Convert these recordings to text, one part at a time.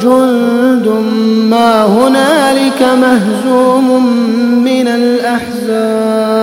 جند ما هنالك مهزوم من الأحزاب.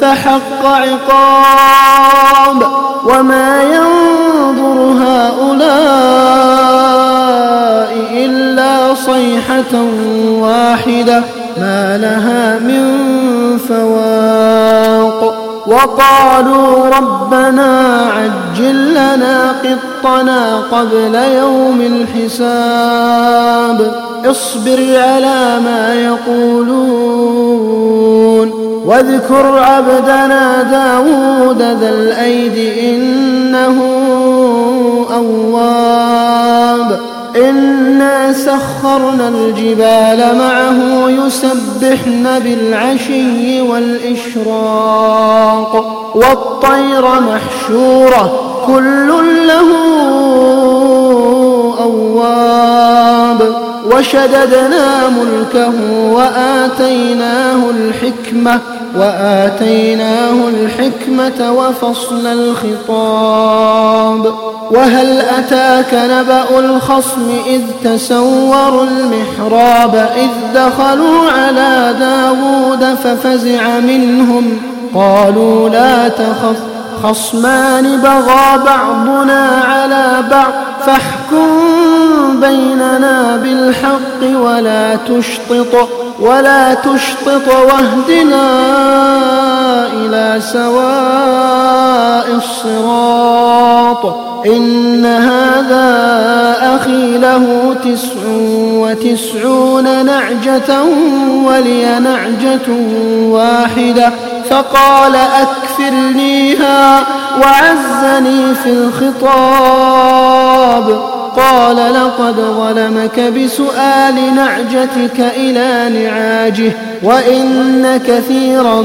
فحق عقاب وما ينظر هؤلاء إلا صيحة واحدة ما لها من فواق وقالوا ربنا عجل لنا قطنا قبل يوم الحساب اصبر على ما يقولون واذكر عبدنا داود ذا الأيد إنه أواب إنا سخرنا الجبال معه يسبحن بالعشي والإشراق والطير محشورة كل له أواب وشددنا ملكه وآتيناه الحكمة وآتيناه الحكمة وفصل الخطاب وهل أتاك نبأ الخصم إذ تسوروا المحراب إذ دخلوا على داود ففزع منهم قالوا لا تخف خصمان بغى بعضنا على بعض فاحكم بيننا بالحق ولا تشطط ولا تشطط واهدنا إلى سواء الصراط. إن هذا أخي له تسع وتسعون نعجة ولي نعجة واحدة. فقال أكفرنيها وعزني في الخطاب. قال لقد ظلمك بسؤال نعجتك إلى نعاجه وإن كثيرا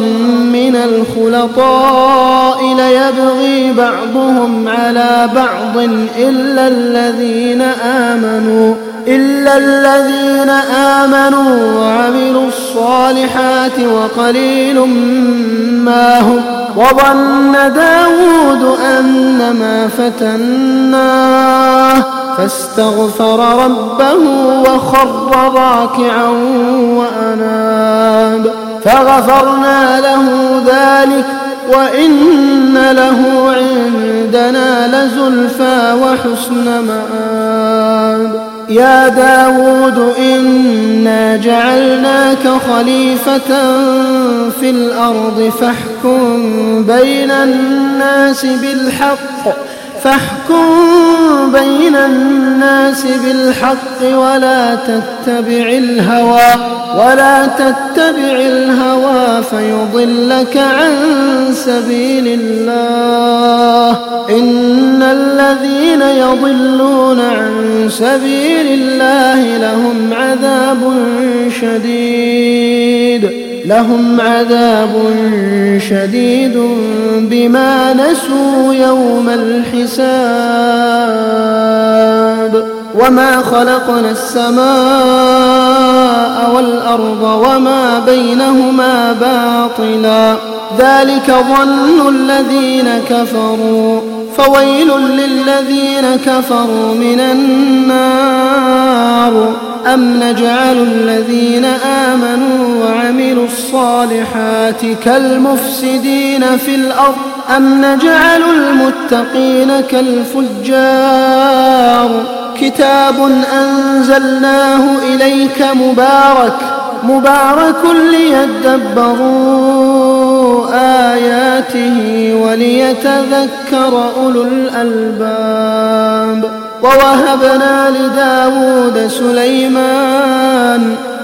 من الخلطاء ليبغي بعضهم على بعض إلا الذين آمنوا إلا الذين آمنوا. الصالحات وقليل ما هم. وظن داود أنما فتناه فاستغفر ربه وخر راكعا وأناب. فغفرنا له ذلك وإن له عندنا لزلفى وحسن مآب. يا داود إنا جعلناك خليفة في الأرض فاحكم بين الناس بالحق. فاحكم بين الناس بالحق ولا تتبع الهوى ولا تتبع الهوى فيضلك عن سبيل الله. إن الذين يضلون عن سبيل الله لهم عذاب شديد. لهم عذاب شديد بما نسوا يوم الحساب وما خلقنا السماء والأرض وما بينهما باطلا ذلك ظن الذين كفروا فويل للذين كفروا من النار أم نجعل الذين آمنوا الصالحات كالمفسدين في الأرض أم نجعل المتقين كالفجار؟ كتاب أنزلناه إليك مبارك مبارك ليدبروا آياته وليتذكر أولو الألباب. ووهبنا لداود سليمان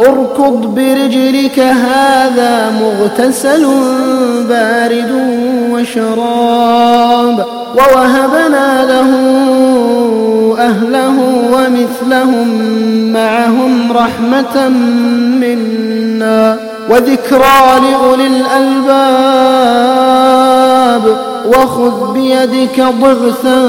اركض برجلك هذا مغتسل بارد وشراب. ووهبنا له أهله ومثلهم معهم رحمة منا. وذكرى لأولي الألباب وخذ بيدك ضغثا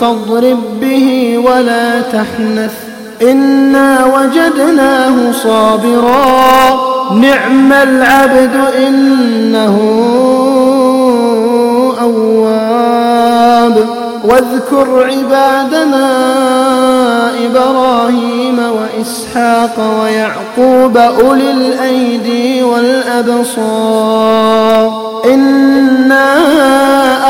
فاضرب به ولا تحنث. إنا وجدناه صابرا. نعم العبد إنه أواب. واذكر عبادنا إبراهيم وإسحاق ويعقوب أولي الأيدي والأبصار. إنا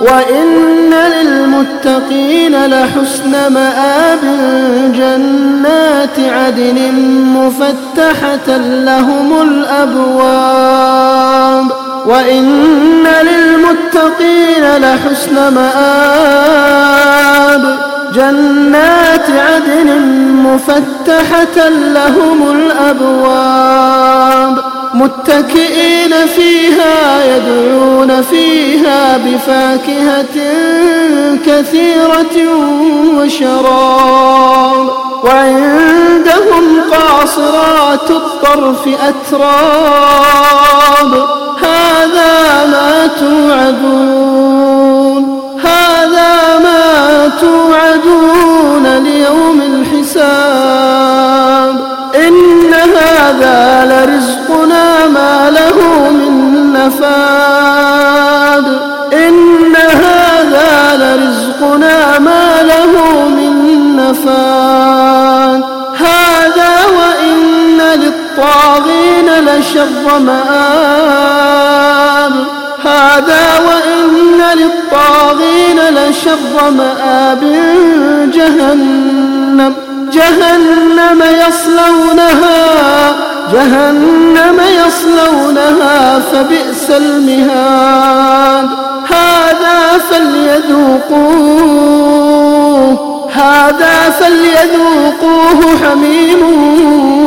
وإن للمتقين لحسن مآب جنات عدن مفتحة لهم الأبواب. وإن للمتقين لحسن مآب جنات عدن مفتحة لهم الأبواب. متكئين فيها بفاكهة كثيرة وشراب. وعندهم قاصرات الطرف أتراب. هذا ما توعدون هذا ما توعدون ليوم الحساب. إن هذا لرزقنا ما له من نفاد مآب هذا وإن للطاغين لشر مآب جهنم. جهنم يصلونها جهنم يصلونها فبئس المهاد. هذا فليذوقوه هذا فليذوقوه حميم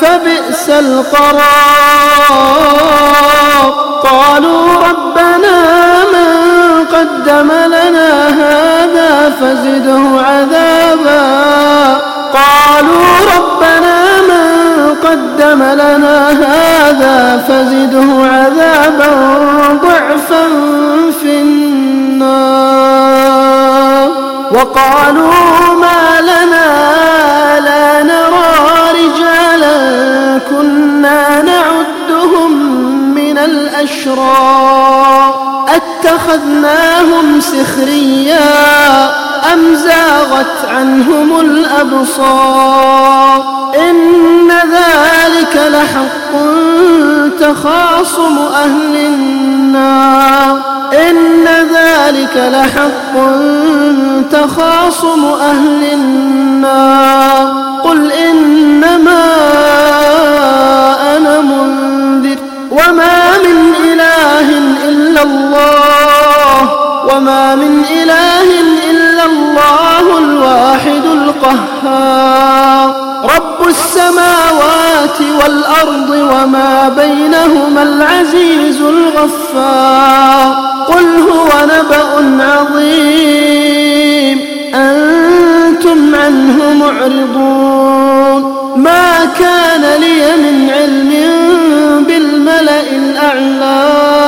فبئس القرار. قالوا ربنا من قدم لنا هذا فزده عذابا. قالوا ربنا من قدم لنا هذا فزده عذابا ضعفا في النار. وقالوا الأشرار أتخذناهم سخريا أم زاغت عنهم الأبصار؟ إن ذلك لحق تخاصم أهل النار. إن ذلك لحق تخاصم أهل النار. قل إنما إلا الله وما من إله إلا الله الواحد القهار. رب السماوات والأرض وما بينهما العزيز الغفار. قل هو نبأ عظيم. أنتم عنه معرضون. ما كان لي من علم بالملأ الأعلى.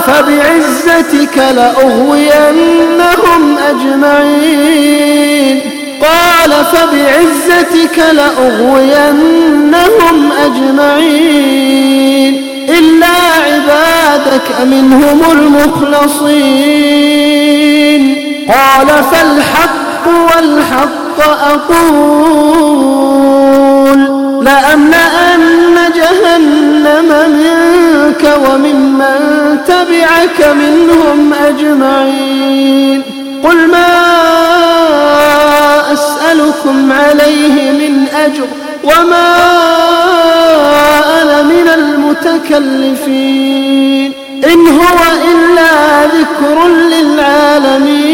فبعزتك لأغوينهم أجمعين. قال فبعزتك لأغوينهم أجمعين. إلا عبادك منهم المخلصين. قال فالحق والحق أقول. لأملأن جهنم منك وممن تبعك منهم أجمعين. قل ما أسألكم عليه من أجر وما أنا من المتكلفين. إن هو إلا ذكر للعالمين.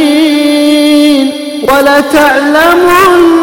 ولتعلمن